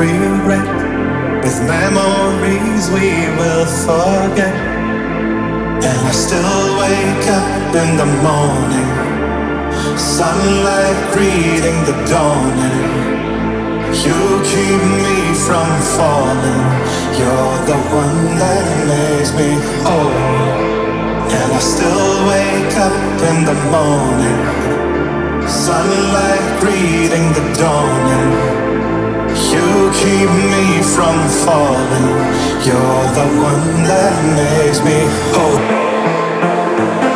regret. With memories we will forget. And I still wake up in the morning. Sunlight greeting the dawning. You keep me from falling. You're the one that makes me whole. And I still wake up in the morning. Sunlight greeting the dawning. You keep me from falling. You're the one that makes me whole.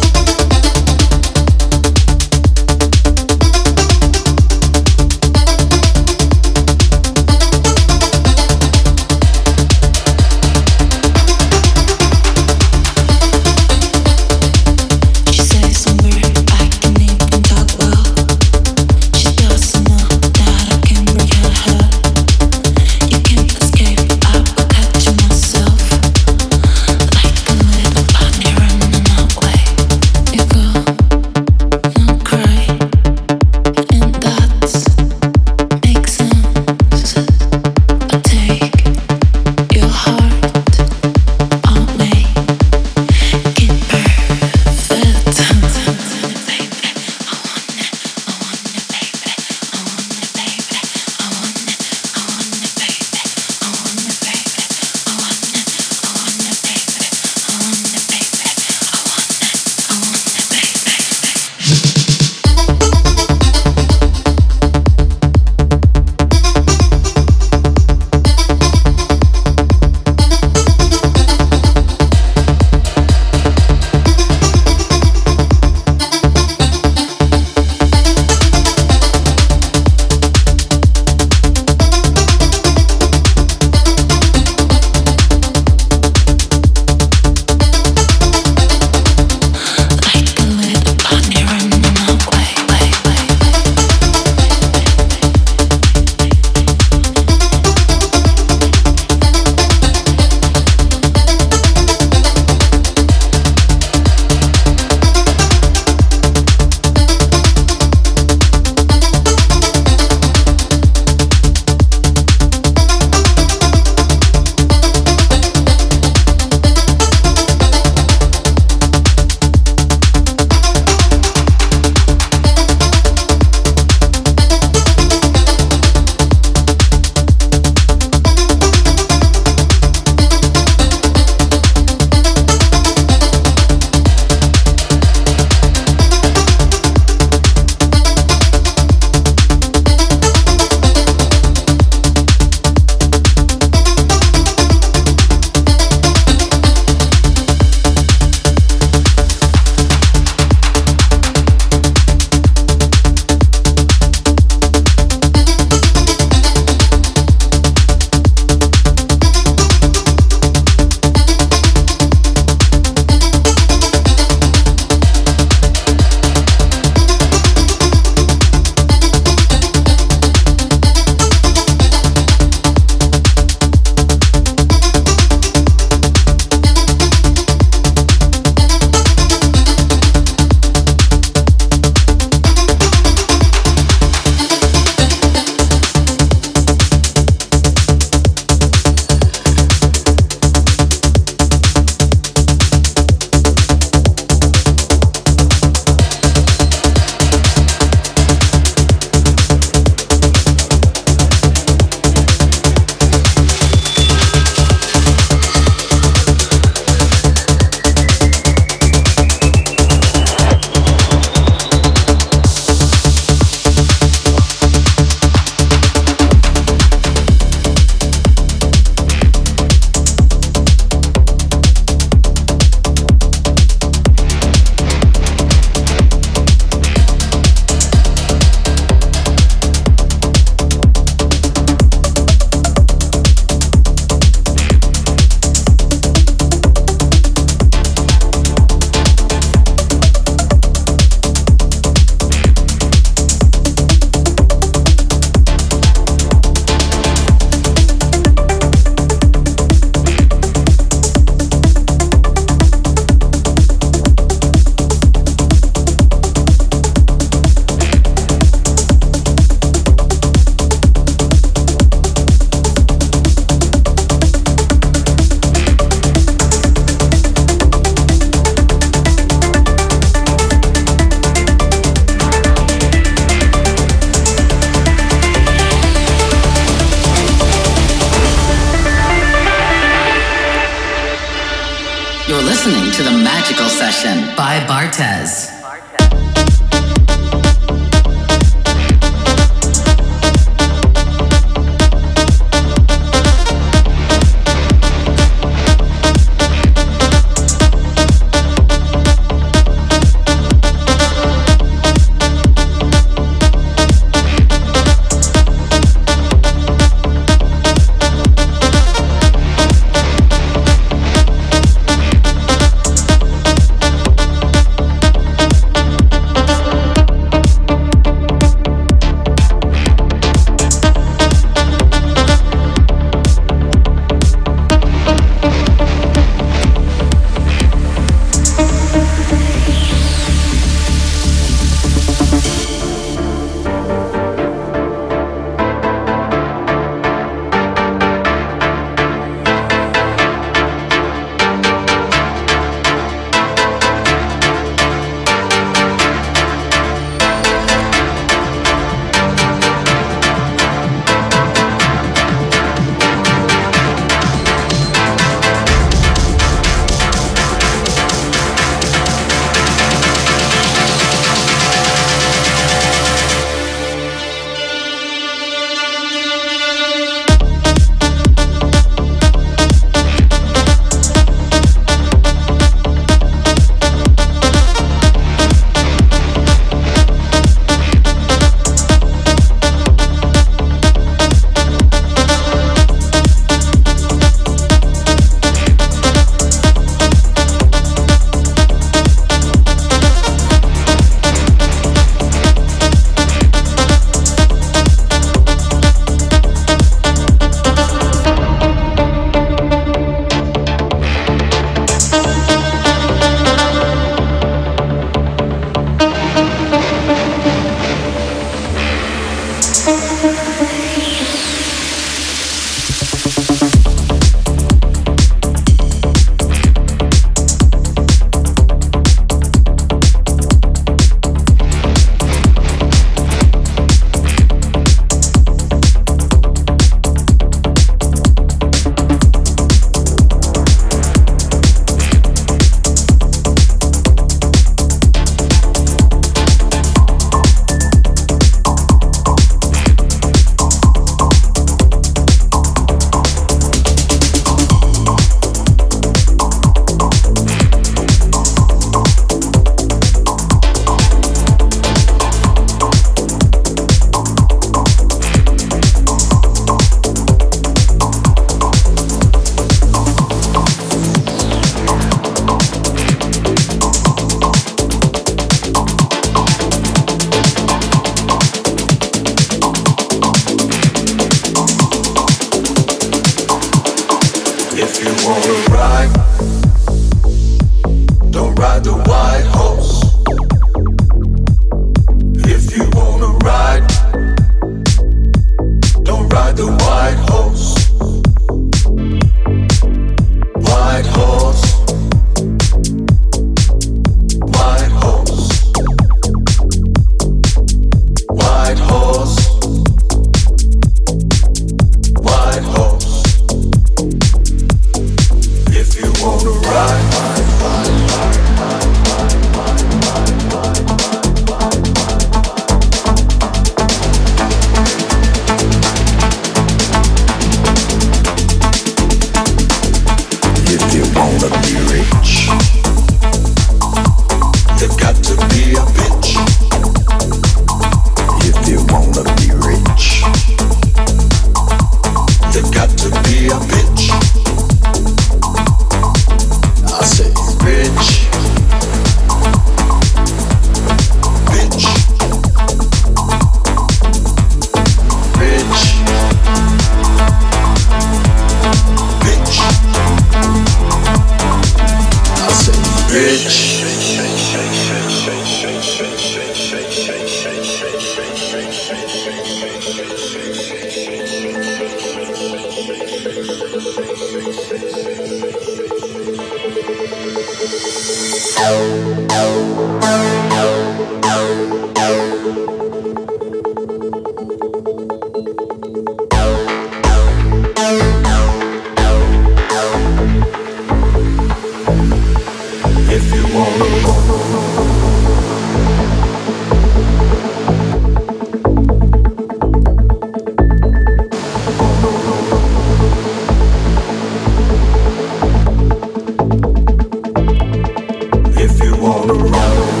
wanna roll.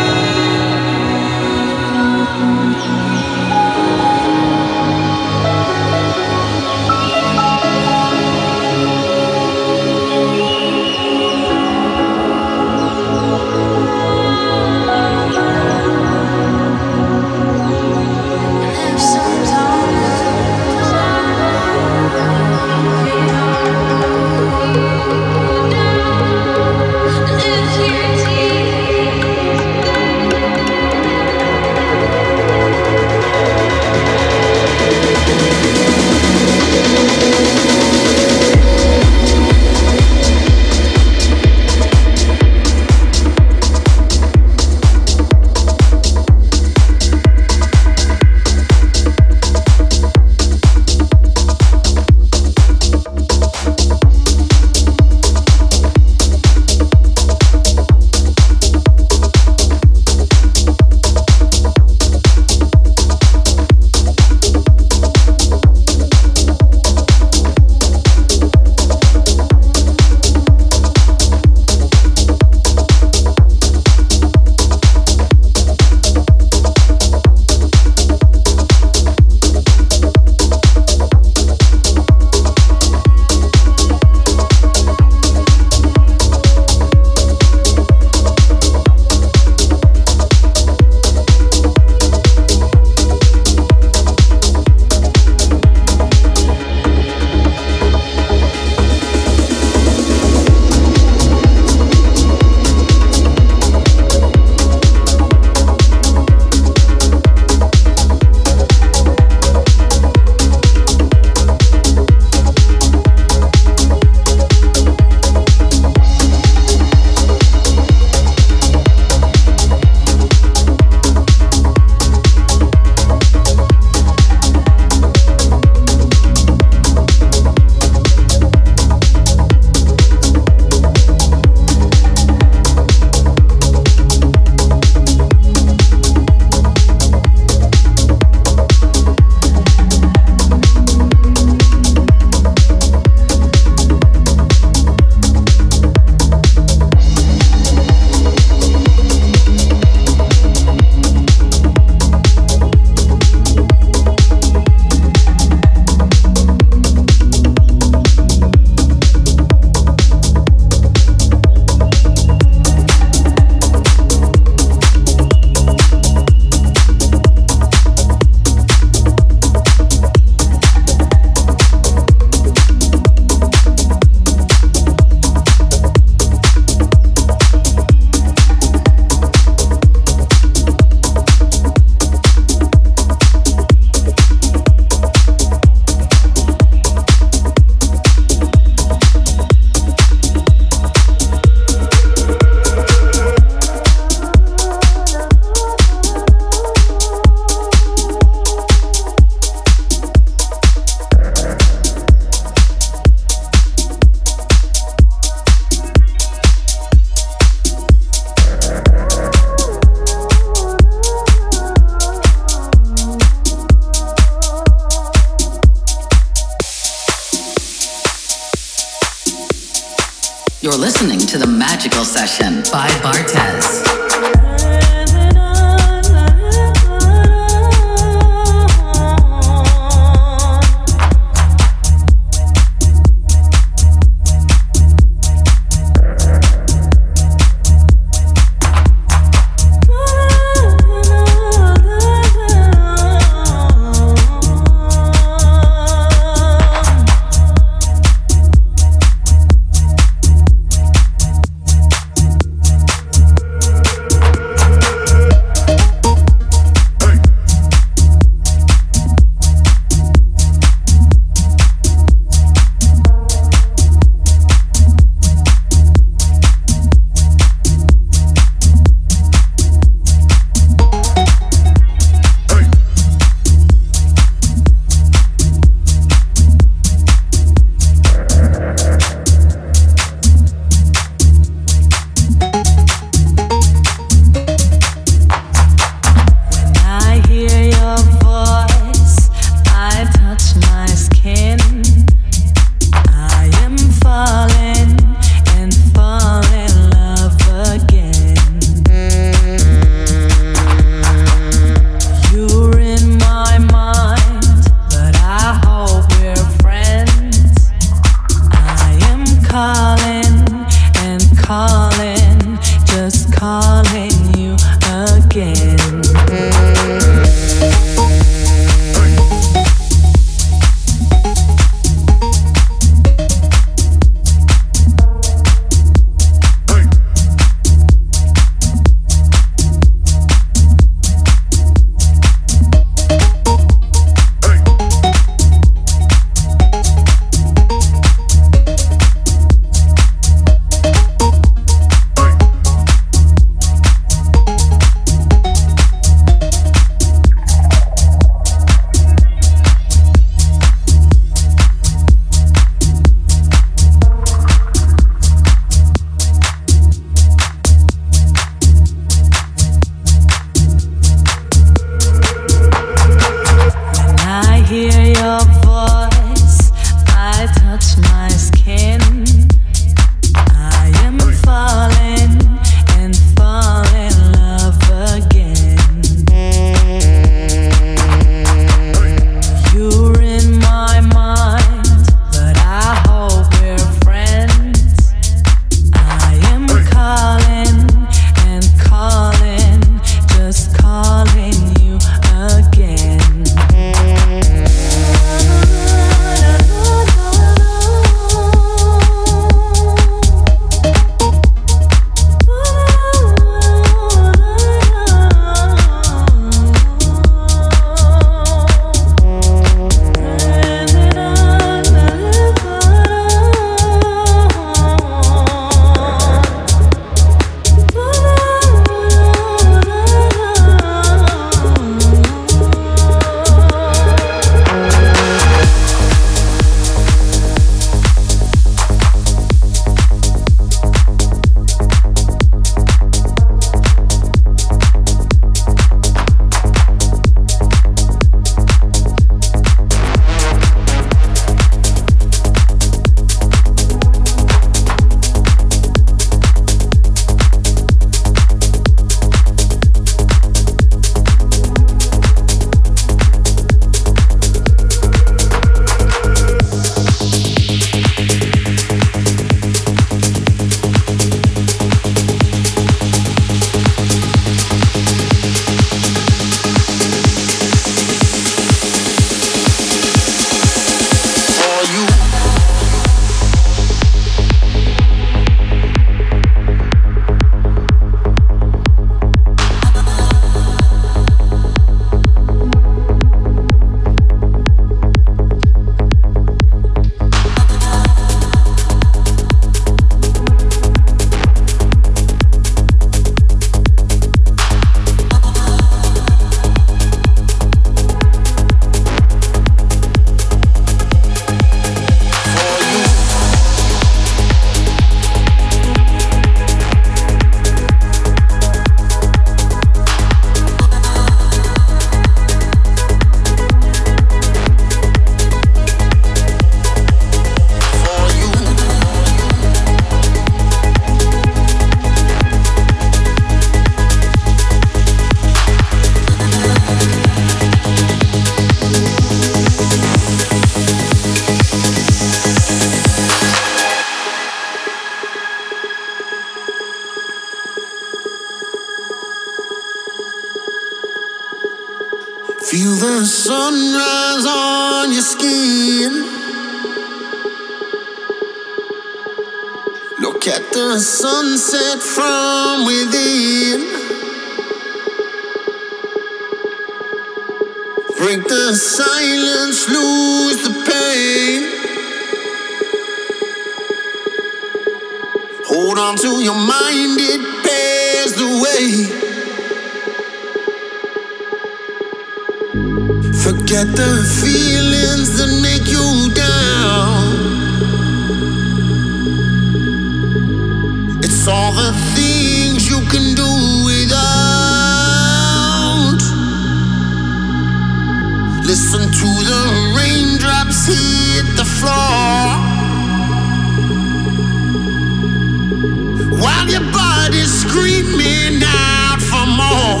screaming out for more.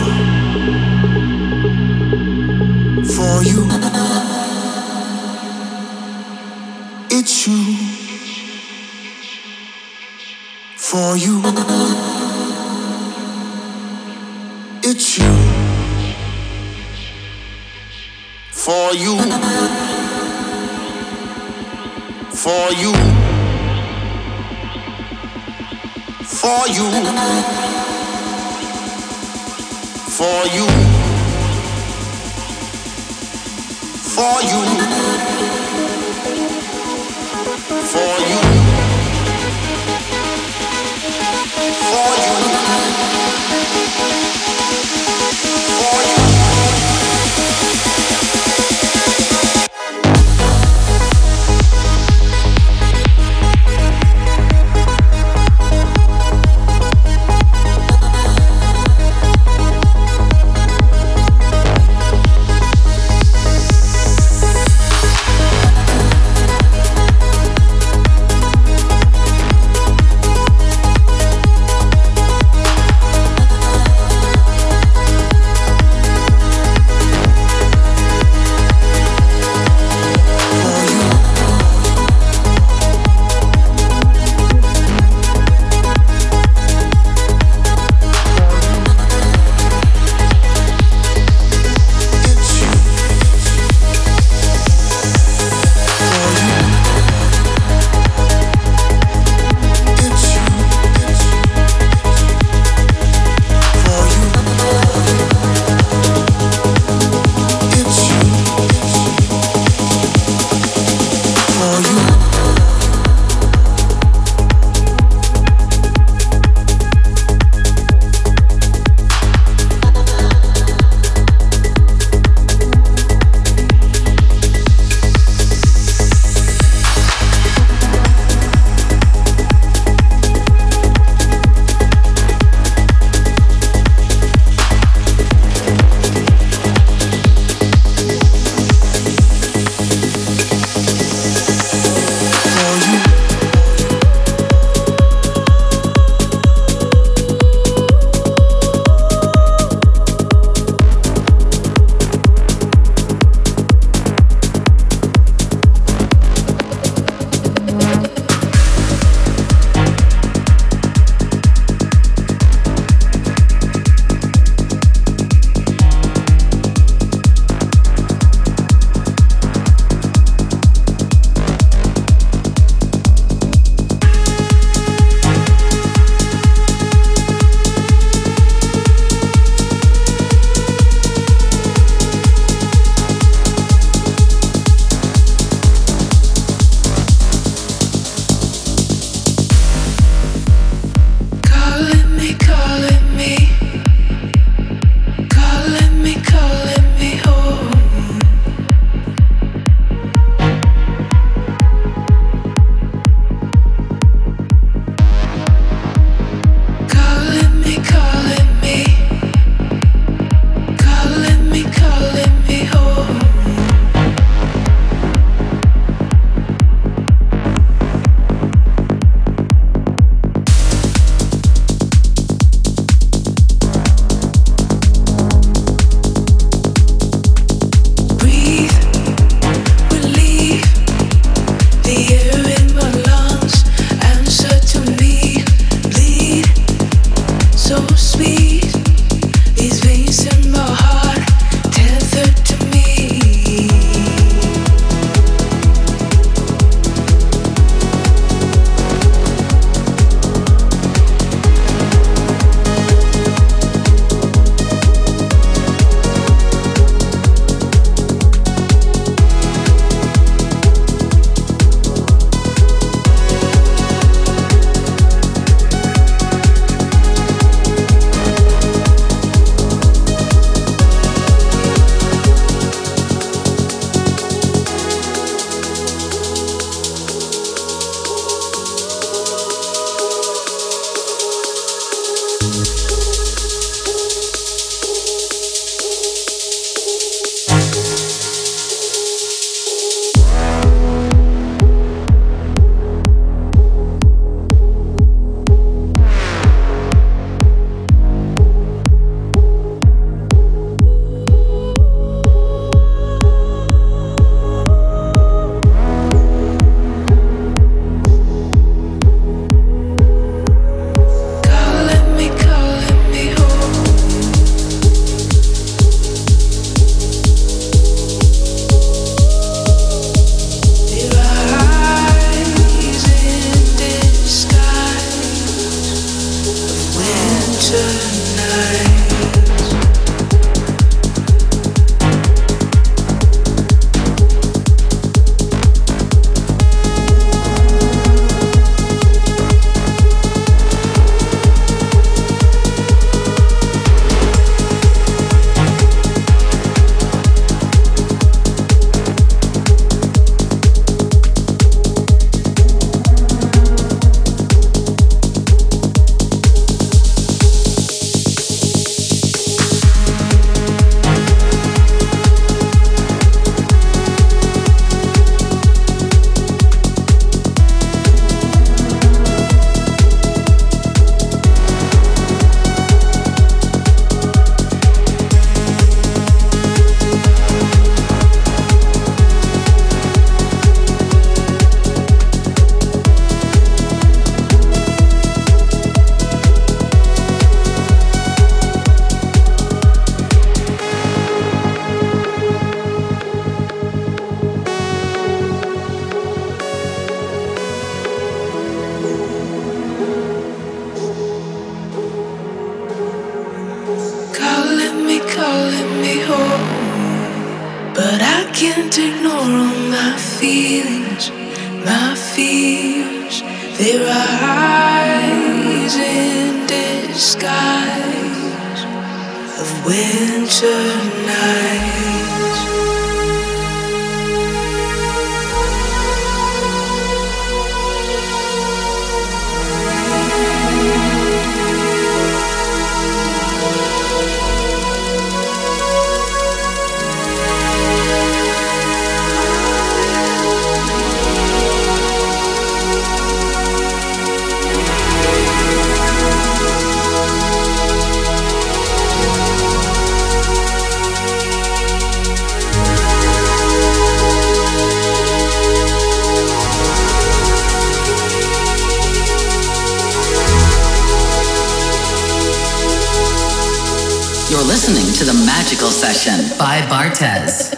For you, it's you. For you, it's you. For you, for you. For you. For you for you, for you. Listening to the Magical Session by Bartez.